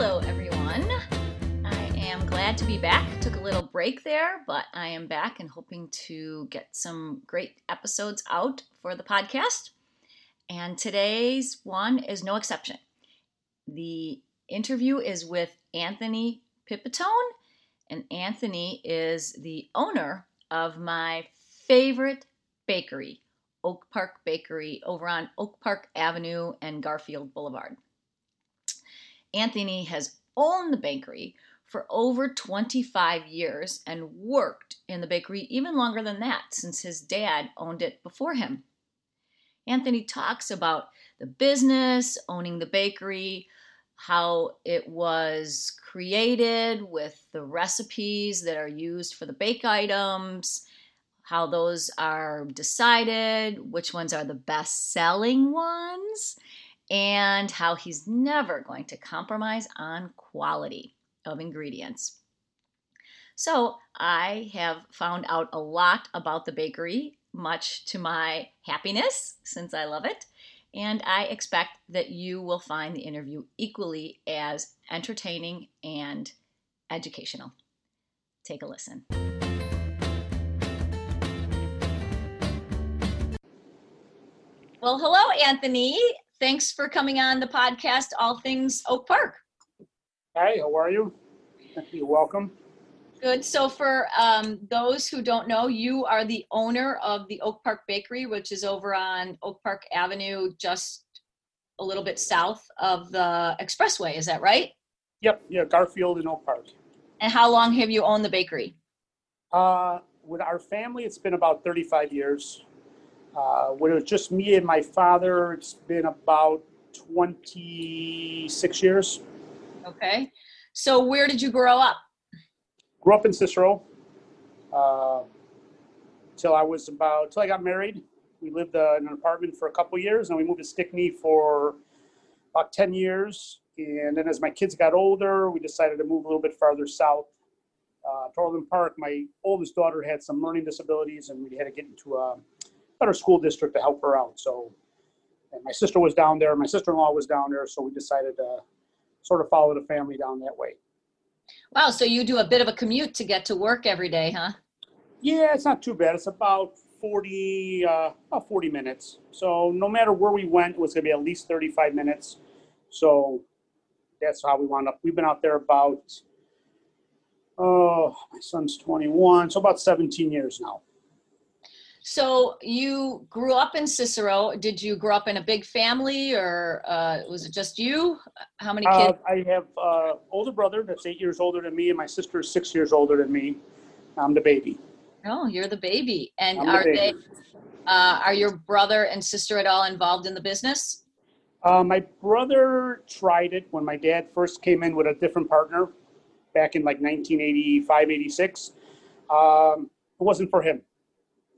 Hello, everyone. I am glad to be back. Took a little break there, but I am back and hoping to get some great episodes out for the podcast. And today's one is no exception. The interview is with Anthony Pipitone, and Anthony is the owner of my favorite bakery, Oak Park Bakery, over on Oak Park Avenue and Garfield Boulevard. Anthony has owned the bakery for over 25 years and worked in the bakery even longer than that since his dad owned it before him. Anthony talks about the business, owning the bakery, how it was created with the recipes that are used for the bake items, how those are decided, which ones are the best selling ones, and how he's never going to compromise on quality of ingredients. So, I have found out a lot about the bakery, much to my happiness, since I love it, and I expect that you will find the interview equally as entertaining and educational. Take a listen. Well, hello, Anthony. Thanks for coming on the podcast, All Things Oak Park. Hi, how are you? You're welcome. Good. So, for um, those who don't know, you are the owner of the Oak Park Bakery, which is over on Oak Park Avenue, just a little bit south of the expressway. Is that right? Yep, yeah, Garfield and Oak Park. And how long have you owned the bakery? Uh, with our family, it's been about 35 years. Uh, when it was just me and my father, it's been about 26 years. Okay. So, where did you grow up? Grew up in Cicero uh, till I was about, till I got married. We lived uh, in an apartment for a couple years, and we moved to Stickney for about 10 years. And then as my kids got older, we decided to move a little bit farther south. Uh, to Orland Park, my oldest daughter had some learning disabilities, and we had to get into a better school district to help her out. So, and my sister was down there, my sister-in-law was down there, so we decided to sort of follow the family down that way. Wow. So, you do a bit of a commute to get to work every day, huh? Yeah, it's not too bad. It's about 40, uh, about 40 minutes. So no matter where we went, it was going to be at least 35 minutes. So that's how we wound up. We've been out there about, oh, my son's 21, so about 17 years now. So you grew up in Cicero. Did you grow up in a big family, or uh, was it just you? How many Uh, kids? I have uh, older brother that's eight years older than me, and my sister is six years older than me. I'm the baby. oh, you're the baby. And I'm the are baby. they? Uh, are your brother and sister at all involved in the business? Uh, my brother tried it when my dad first came in with a different partner back in like 1985, 86. Um, it wasn't for him.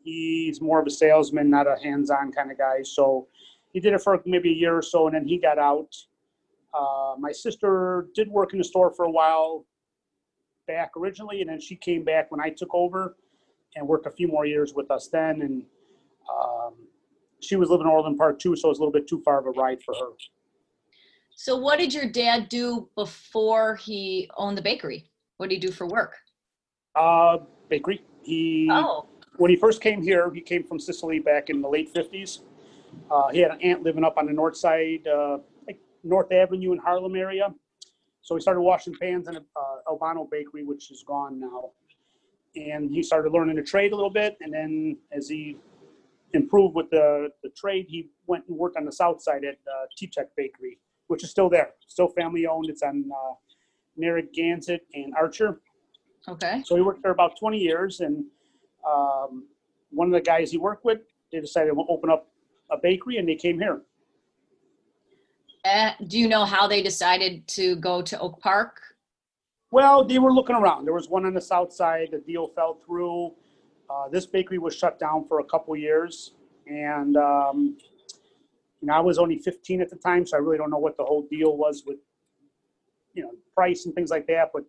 He's more of a salesman, not a hands on kind of guy. So he did it for maybe a year or so and then he got out. Uh, my sister did work in the store for a while back originally, and then she came back when I took over and worked a few more years with us then. And um, she was living in Orland Park too, so it was a little bit too far of a ride for her. So what did your dad do before he owned the bakery? What did he do for work? Uh, bakery. He Oh, when he first came here, he came from Sicily back in the late fifties. Uh, he had an aunt living up on the north side, uh, like North Avenue in Harlem area. So he started washing pans in a uh, Albano bakery, which is gone now. And he started learning the trade a little bit, and then as he improved with the, the trade, he went and worked on the south side at uh, T-Tech Bakery, which is still there, still family owned. It's on uh, Narragansett and Archer. okay. So he worked there about 20 years, and um, one of the guys he worked with, they decided to open up a bakery, and they came here. Uh, do you know how they decided to go to Oak Park? Well, they were looking around. There was one on the south side. The deal fell through. Uh, this bakery was shut down for a couple years, and um, you know I was only 15 at the time, so I really don't know what the whole deal was with you know price and things like that. But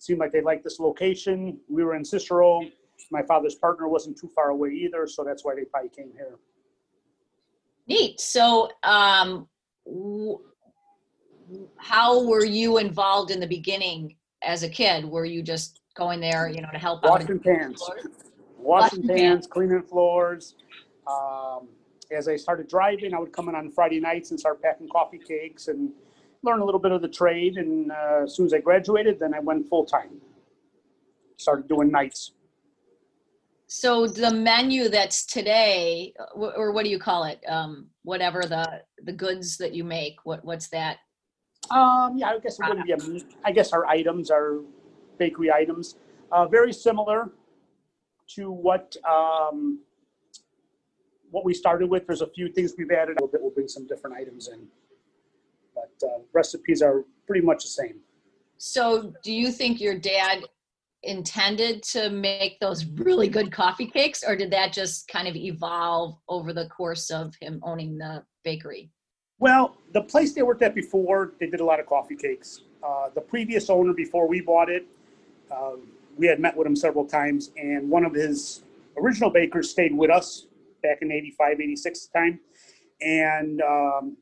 seemed like they liked this location. We were in Cicero. My father's partner wasn't too far away either, so that's why they probably came here. Neat. So, um, w- how were you involved in the beginning as a kid? Were you just going there, you know, to help out? Washing pans, washing Washing pans, cleaning floors. Um, as I started driving, I would come in on Friday nights and start packing coffee cakes and learn a little bit of the trade. And uh, as soon as I graduated, then I went full time. Started doing nights. So the menu that's today, or what do you call it? Um, whatever the the goods that you make. What what's that? Um, yeah, I guess it wouldn't be a. I guess our items are bakery items. Uh, very similar to what um, what we started with. There's a few things we've added. A little bit. We'll bring some different items in, uh, recipes are pretty much the same. So do you think your dad intended to make those really good coffee cakes, or did that just kind of evolve over the course of him owning the bakery? Well, the place they worked at before, they did a lot of coffee cakes. Uh, the previous owner, before we bought it, uh, we had met with him several times, and one of his original bakers stayed with us back in 85, 86 time. And um,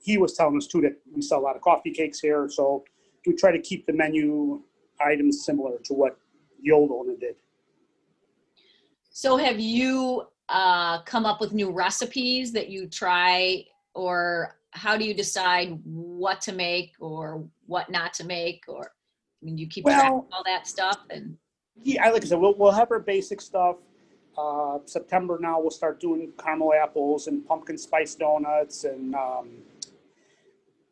he was telling us too that we sell a lot of coffee cakes here, so we try to keep the menu items similar to what the old owner did. So have you uh, come up with new recipes that you try, or how do you decide what to make or what not to make? Or I mean, you keep track of all that stuff, and Yeah, I- like I said, we'll, we'll have our basic stuff. Uh, September now, we'll start doing caramel apples and pumpkin spice donuts and um,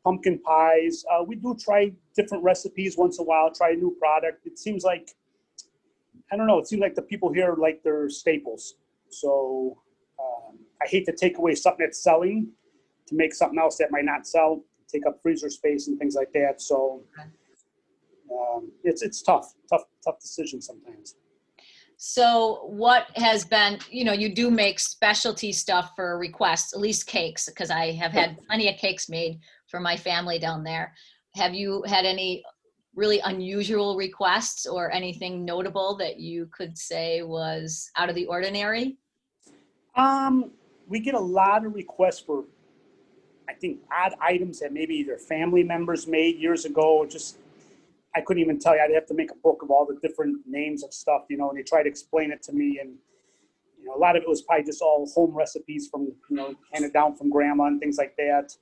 pumpkin pies. Uh, we do try different recipes once in a while, try a new product. It seems like, I don't know, it seems like the people here like their staples. So um, I hate to take away something that's selling to make something else that might not sell, take up freezer space and things like that. So um, it's it's tough, tough, tough decision sometimes. So what has been, you know, you do make specialty stuff for requests, at least cakes, because I have had plenty of cakes made for my family down there. Have you had any really unusual requests or anything notable that you could say was out of the ordinary? Um, we get a lot of requests for, I think, odd items that maybe their family members made years ago. Just, I couldn't even tell you. I'd have to make a book of all the different names of stuff, you know, and they try to explain it to me. And, you know, a lot of it was probably just all home recipes from, you know, handed down from grandma and things like that.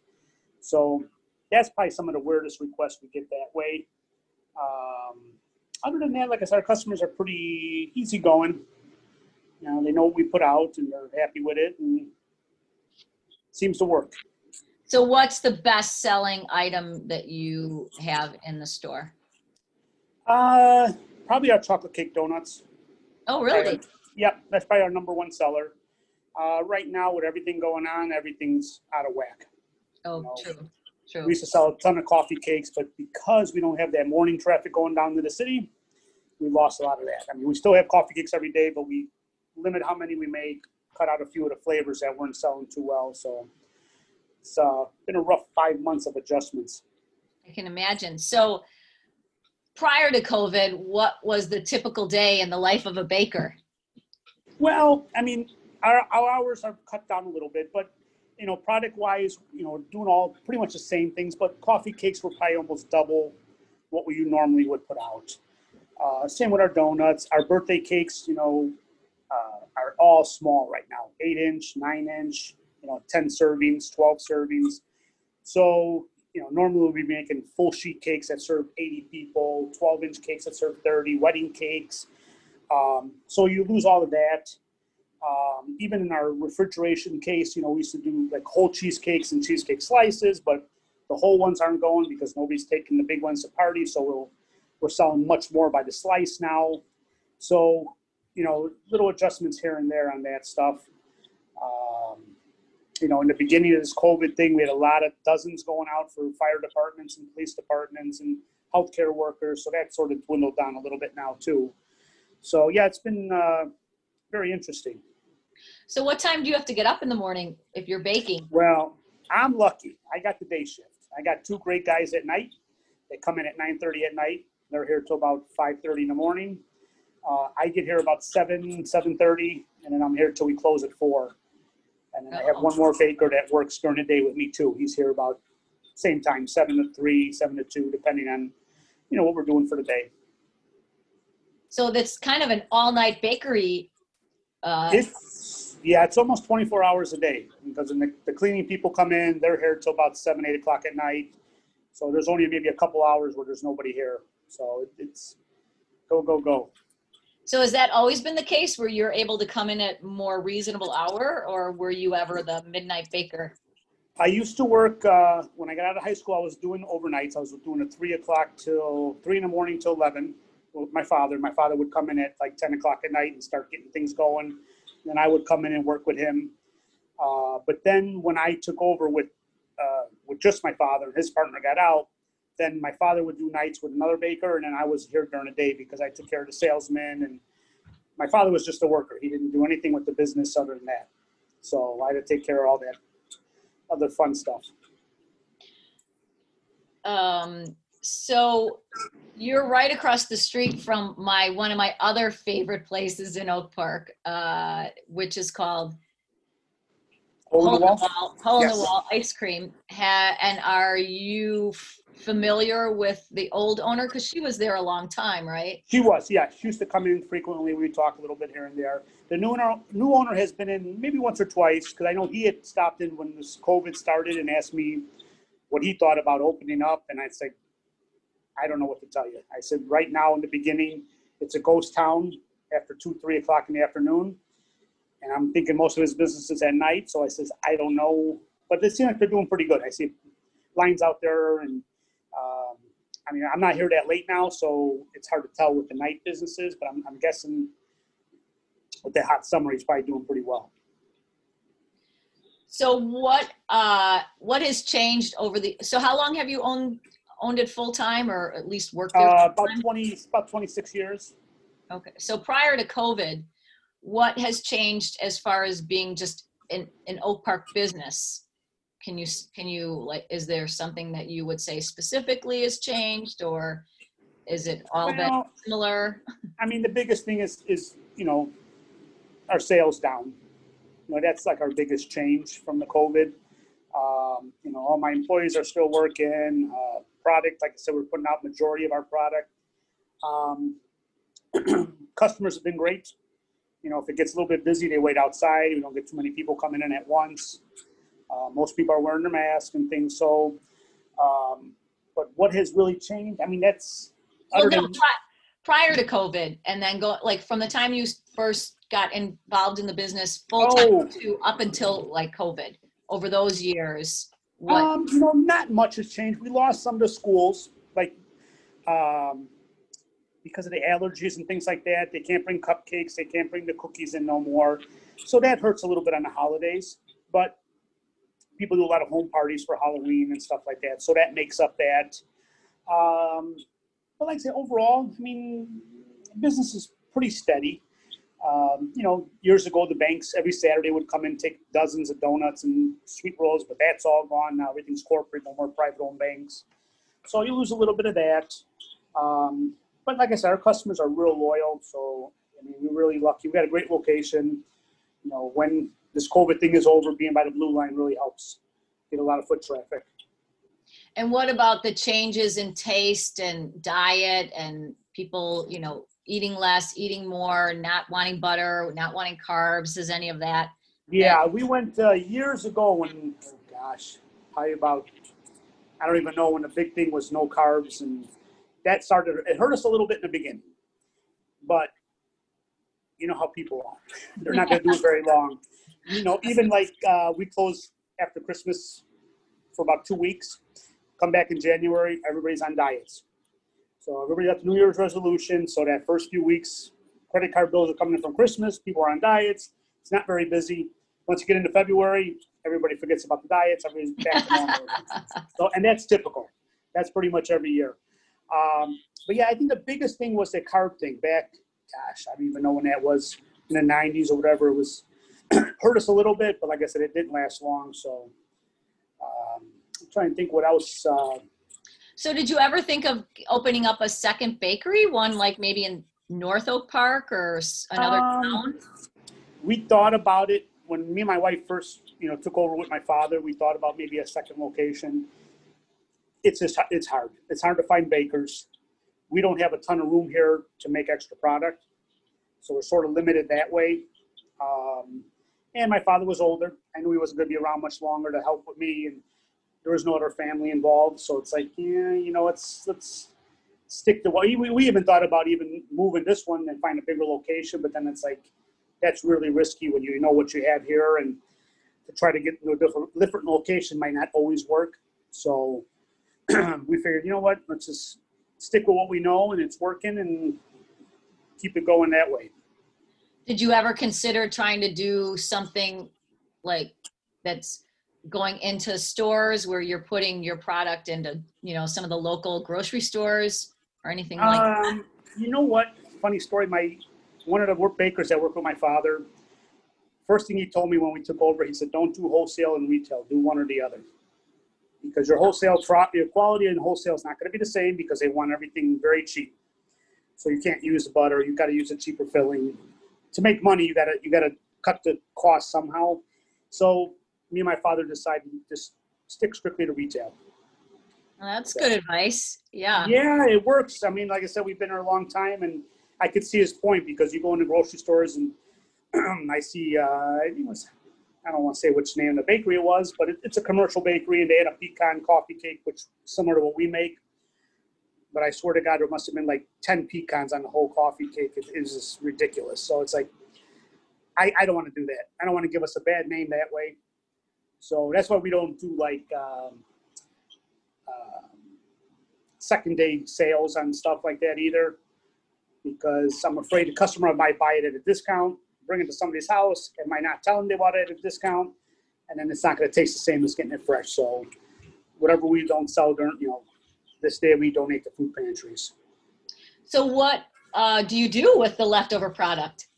So that's probably some of the weirdest requests we get that way. Um, other than that, like I said, our customers are pretty easygoing. You know, they know what we put out and they're happy with it and seems to work. So what's the best selling item that you have in the store? Uh, probably our chocolate cake donuts. Oh, really? Yep, that's probably our number one seller. Uh, right now, with everything going on, everything's out of whack. Oh, No. true, We used to sell a ton of coffee cakes, but because we don't have that morning traffic going down to the city, we lost a lot of that. I mean, we still have coffee cakes every day, but we limit how many we make, cut out a few of the flavors that weren't selling too well. So it's uh, been a rough five months of adjustments. I can imagine. So prior to COVID, what was the typical day in the life of a baker? Well, I mean, our, our hours are cut down a little bit, but you know, product wise, you know, doing all pretty much the same things, but coffee cakes were probably almost double what we normally would put out. Uh, same with our donuts. Our birthday cakes, you know, uh, are all small right now eight inch, nine inch, you know, 10 servings, 12 servings. So, you know, normally we'll be making full sheet cakes that serve 80 people, 12 inch cakes that serve 30, wedding cakes. Um, so you lose all of that. Um, even in our refrigeration case, you know, we used to do like whole cheesecakes and cheesecake slices, but the whole ones aren't going because nobody's taking the big ones to party. So we'll, we're selling much more by the slice now. So, you know, little adjustments here and there on that stuff. Um, you know, in the beginning of this COVID thing, we had a lot of dozens going out for fire departments and police departments and healthcare workers. So that sort of dwindled down a little bit now too. So yeah, it's been uh, very interesting. So what time do you have to get up in the morning if you're baking? Well, I'm lucky. I got the day shift. I got two great guys at night. They come in at 9:30 at night. They're here till about 5:30 in the morning. Uh, I get here about seven, 7:30, and then I'm here till we close at four. And then I have one more baker that works during the day with me too. He's here about same time, seven to three, seven to two, depending on you know what we're doing for the day. So that's kind of an all-night bakery. Uh, It's yeah, it's almost 24 hours a day because the, the cleaning people come in, they're here till about seven, eight o'clock at night. So there's only maybe a couple hours where there's nobody here. So it, it's go go go. so has that always been the case where you're able to come in at more reasonable hour, or were you ever the midnight baker? I used to work uh, when I got out of high school. I was doing overnights. I was doing a three o'clock till three in the morning till eleven with my father. My father would come in at like ten o'clock at night and start getting things going. Then I would come in and work with him. Uh, but then when I took over with uh, with just my father and his partner got out, then my father would do nights with another baker, and then I was here during the day because I took care of the salesmen. And my father was just a worker; he didn't do anything with the business other than that. So I had to take care of all that other fun stuff. Um, so you're right across the street from my one of my other favorite places in Oak Park, uh, which is called Hole in the wall? Hole in the Wall Ice Cream. Ha- and are you f- familiar with the old owner? Because she was there a long time, right? She was, yeah. She used to come in frequently. We talk a little bit here and there. The new owner, new owner has been in maybe once or twice because I know he had stopped in when this COVID started and asked me what he thought about opening up, and I said, I don't know what to tell you. I said, right now in the beginning, it's a ghost town after two, three o'clock in the afternoon, and I'm thinking most of his business is at night. So I says, I don't know, but they seem like they're doing pretty good. I see lines out there and. Um, I mean, I'm not here that late now, so it's hard to tell what the night business is. but I'm, I'm guessing with the hot summer, he's probably doing pretty well. So what uh, what has changed over the? So how long have you owned owned it full time, or at least worked there? Uh, about? 20, about 26 years. Okay, so prior to COVID, what has changed as far as being just an, an Oak Park business? Can you, can you, like, is there something that you would say specifically has changed or is it all Well, similar? I mean, the biggest thing is, is, you know, our sales down. You know, that's like our biggest change from the COVID. Um, you know, all my employees are still working. Uh, product, like I said, we're putting out majority of our product. Um, customers have been great. You know, if it gets a little bit busy, they wait outside. We don't get too many people coming in at once. Uh, most people are wearing their mask and things. So, um, but what has really changed? I mean, that's Well, no, pri- prior to COVID and then go, like, from the time you first got involved in the business full time Oh. to up until like COVID, over those years, what? Um, you know, not much has changed. We lost some of the schools, like, um, because of the allergies and things like that. They can't bring cupcakes, they can't bring the cookies in no more. So that hurts a little bit on the holidays. But people do a lot of home parties for Halloween and stuff like that. So that makes up that. Um, but like I say, overall, I mean, business is pretty steady. Um, you know, years ago, the banks every Saturday would come and take dozens of donuts and sweet rolls, but that's all gone now. Everything's corporate, no more private-owned banks. So you lose a little bit of that. Um, but like I said, our customers are real loyal. So I mean, we're really lucky. We got a great location. You know, when this COVID thing is over, being by the blue line really helps get a lot of foot traffic. And what about the changes in taste and diet and people, you know, eating less, eating more, not wanting butter, not wanting carbs? Is any of that? Yeah, we went uh, years ago when, oh gosh, probably about, I don't even know when the big thing was no carbs, and that started. It hurt us a little bit in the beginning, but you know how people are; they're not going to do it very long. You know, even like uh, we closed after Christmas for about two weeks. Come back in January, everybody's on diets. So everybody got the New Year's resolution. So that first few weeks, credit card bills are coming in from Christmas. People are on diets. It's not very busy. Once you get into February, everybody forgets about the diets. Everybody's back to normal. so, and that's typical. That's pretty much every year. Um, but yeah, I think the biggest thing was the carb thing back. Gosh, I don't even know when that was in the '90s or whatever. It was hurt us a little bit, but like I said, it didn't last long. So um, I'm trying to think what else. Uh, So did you ever think of opening up a second bakery, one like maybe in North Oak Park or another Um, town? we thought about it when me and my wife first, you know, took over with my father. We thought about maybe a second location. It's just it's hard. It's hard to find bakers. We don't have a ton of room here to make extra product, so we're sort of limited that way. Um, and my father was older. I knew he wasn't going to be around much longer to help with me, and there was no other family involved. So it's like, yeah, you know, let's let's stick to what we, we even thought about even moving this one and find a bigger location, but then it's like that's really risky when you know what you have here and to try to get to a different different location might not always work. So we figured, you know what, let's just stick with what we know and it's working and keep it going that way. Did you ever consider trying to do something like that's going into stores where you're putting your product into, you know, some of the local grocery stores or anything like that? Um, you know what? Funny story. My one of the work bakers that worked with my father. First thing he told me when we took over, he said, "Don't do wholesale and retail. Do one or the other, because your wholesale your quality and wholesale is not going to be the same because they want everything very cheap. So you can't use the butter. You got to use a cheaper filling. To make money, you got to you got to cut the cost somehow. So me and my father decided to just stick strictly to retail. Well, that's good advice. Yeah. Yeah, it works. I mean, like I said, we've been here a long time, and I could see his point because you go into grocery stores and I see, uh, I it was, I don't want to say which name the bakery it was, but it, it's a commercial bakery, and they had a pecan coffee cake, which similar to what we make. But I swear to God, there must have been like ten pecans on the whole coffee cake. It is just ridiculous. So it's like, I, I don't want to do that. I don't want to give us a bad name that way. So that's why we don't do like. Um, um, second day sales on stuff like that either because I'm afraid the customer might buy it at a discount, bring it to somebody's house, and might not tell them they bought it at a discount, and then it's not going to taste the same as getting it fresh. So whatever we don't sell during, you know, this day we donate to food pantries. So what uh, do you do with the leftover product?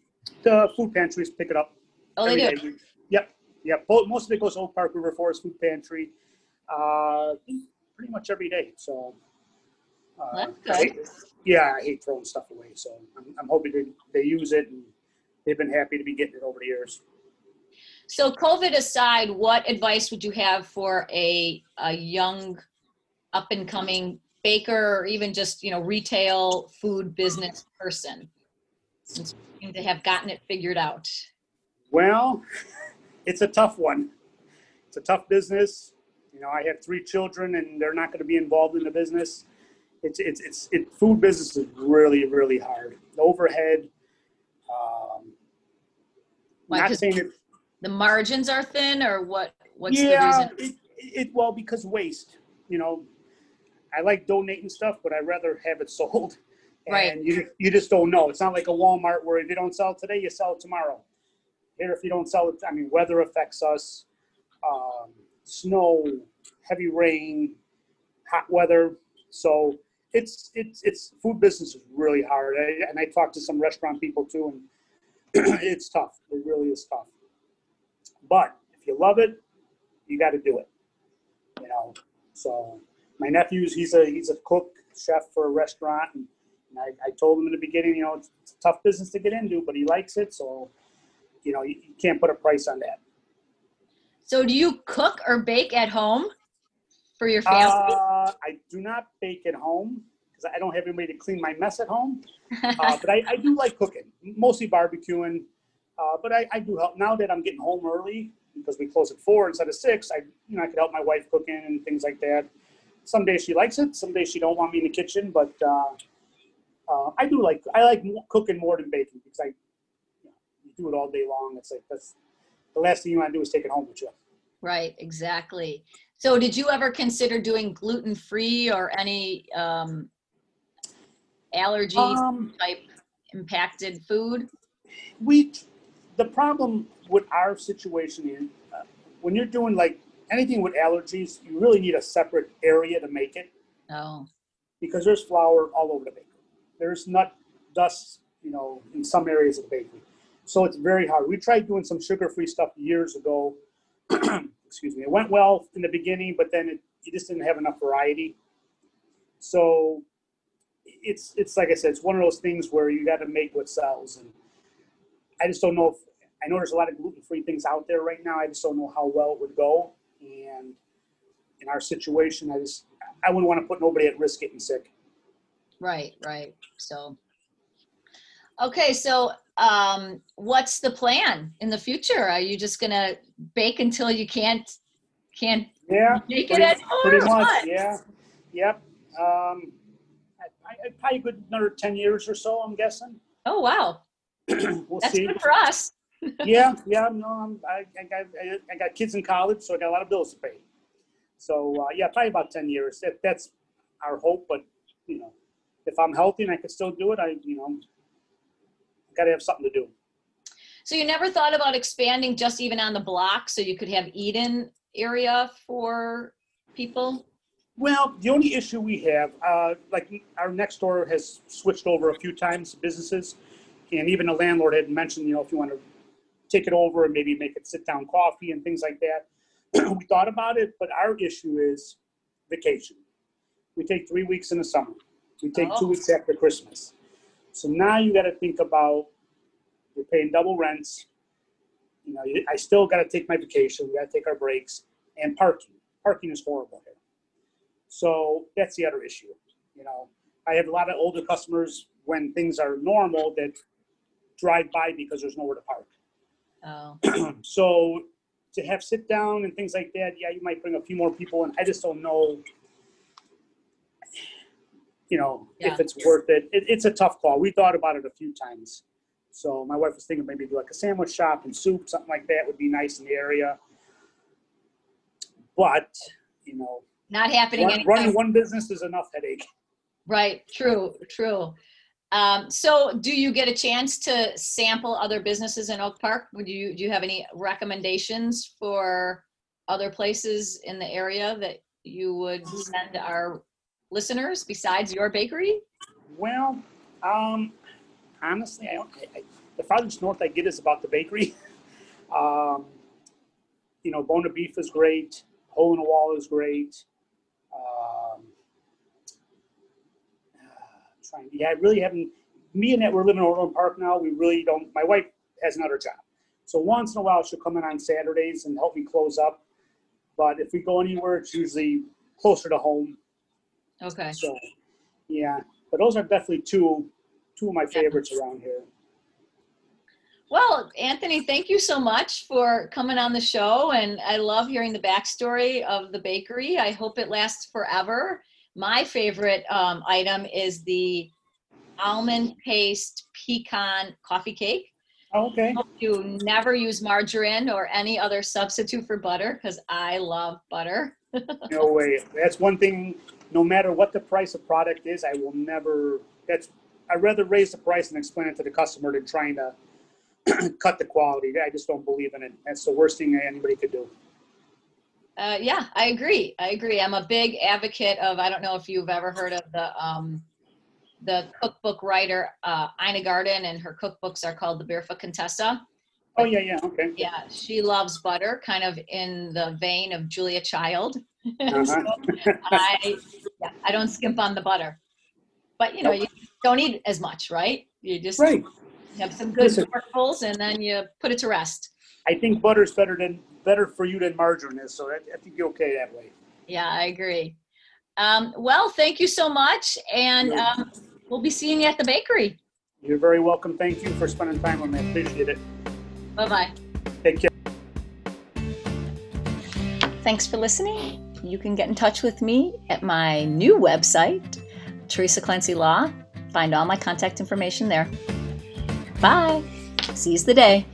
The food pantries pick it up. Oh, they do. day. Both, most of it goes to Oak Park River Forest Food Pantry, uh, pretty much every day. So. Uh, I hate- yeah, I hate throwing stuff away. So I'm, I'm hoping they, they use it and they've been happy to be getting it over the years. So COVID aside, what advice would you have for a, a young up and coming baker or even just, you know, retail food business person? Since to have gotten it figured out. Well, it's a tough one. It's a tough business. You know, I have three children and they're not going to be involved in the business. It's, it's, it's, it, food business is really, really hard. The overhead, um, Why, not saying it, The margins are thin or what, what's the yeah, reason? it, it, well, because waste, you know, I like donating stuff, but I'd rather have it sold. Right. And you, you just don't know. It's not like a Walmart where if you don't sell today, you sell it tomorrow. Here, if you don't sell it, I mean, weather affects us, um, snow, heavy rain, hot weather. So it's, it's, it's, food business is really hard. I, and I talked to some restaurant people too, and it's tough. It really is tough. But if you love it, you got to do it. You know. So my nephew's he's a he's a cook chef for a restaurant, and, and I, I told him in the beginning, you know, it's, it's a tough business to get into, but he likes it, so you know you, you can't put a price on that. So do you cook or bake at home for your family? Uh, I do not bake at home because I don't have anybody to clean my mess at home. Uh, but I, I do like cooking, mostly barbecuing. Uh, but I, I do help now that I'm getting home early because we close at four instead of six. I you know I could help my wife cooking and things like that. Some days she likes it, some days she don't want me in the kitchen. But uh, uh, I do like I like cooking more than baking because I you, know, you do it all day long. It's like that's the last thing you want to do is take it home with you. Right, exactly. So did you ever consider doing gluten free or any um, allergy Um, type impacted food? we the problem with our situation is uh, when you're doing like anything with allergies, you really need a separate area to make it Oh, because there's flour all over the bakery. There's nut dust, you know, in some areas of the bakery. So it's very hard. We tried doing some sugar-free stuff years ago. Excuse me. It went well in the beginning, but then it, just didn't have enough variety. So it's it's like I said, it's one of those things where you got to make what sells, and I just don't know if I know there's a lot of gluten-free things out there right now. I just don't know how well it would go, and in our situation, I just I wouldn't want to put nobody at risk getting sick. right, right. So, okay, so um, what's the plan in the future? Are you just gonna bake until you can't can't Yeah, make it pretty, anymore? pretty much. what? Yeah, yep. Um, I, I, probably good another ten years or so. I'm guessing. Oh wow, we'll that's see. good for us. yeah, yeah. No, I'm, I, I got I, I got kids in college, so I got a lot of bills to pay. So uh, yeah, probably about ten years. That, that's our hope. But you know, if I'm healthy and I can still do it, I you know, got to have something to do. So you never thought about expanding just even on the block so you could have Eden area for people? Well, the only issue we have, uh, like our next door has switched over a few times businesses, and even the landlord had mentioned, you know, if you want to take it over and maybe make it sit down coffee and things like that. we thought about it, but our issue is vacation. We take three weeks in the summer. We take Oh. two weeks after Christmas. So now you got to think about you're paying double rents. You know, I still got to take my vacation. We got to take our breaks and parking. Parking is horrible here. So that's the other issue. You know, I have a lot of older customers when things are normal that drive by because there's nowhere to park. Oh, so to have sit down and things like that, yeah, you might bring a few more people, and I just don't know. You know, Yeah. if it's worth it. it. It's a tough call. We thought about it a few times. So my wife was thinking maybe do like a sandwich shop and soup, something like that would be nice in the area. But you know, not happening run, running one business is enough headache. Right, true, true. Um, so do you get a chance to sample other businesses in Oak Park? Would you, do you have any recommendations for other places in the area that you would send our listeners besides your bakery? Well, um, honestly, I don't. I, I, the farthest north I get is about the bakery. um, you know, Buona Beef is great. Hole in the Wall is great. Um, trying, yeah, I really haven't. Me and that we're living in Orland Park now. We really don't. My wife has another job, so once in a while she'll come in on Saturdays and help me close up. But if we go anywhere, it's usually closer to home. Okay, So, yeah, but those are definitely two two of my favorites around here. well, Anthony, thank you so much for coming on the show and I love hearing the backstory of the bakery. I hope it lasts forever. My favorite um, item is the almond paste pecan coffee cake. Oh, okay. You never use margarine or any other substitute for butter because I love butter. No way. That's one thing. No matter what the price of product is, I will never. That's. I'd rather raise the price and explain it to the customer than trying to cut the quality. I just don't believe in it. That's the worst thing anybody could do. Uh, yeah, I agree. I agree. I'm a big advocate of. I don't know if you've ever heard of the um, the cookbook writer uh, Ina Garten, and her cookbooks are called the Barefoot Contessa. Oh yeah, yeah, okay. Yeah, she loves butter, kind of in the vein of Julia Child. Uh-huh. So I, yeah, I don't skimp on the butter, but you know, you don't eat as much, right? You just Right. have some good Listen. forkfuls, and then you put it to rest. I think butter's better than better for you than margarine is. So I, I think you're okay that way. Yeah, I agree. Um, well, thank you so much, and um, we'll be seeing you at the bakery. You're very welcome. Thank you for spending time with me. I appreciate it. Bye bye. Take care. Thanks for listening. You can get in touch with me at my new website, Teresa Clancy Law. Find all my contact information there. Bye. Seize the day.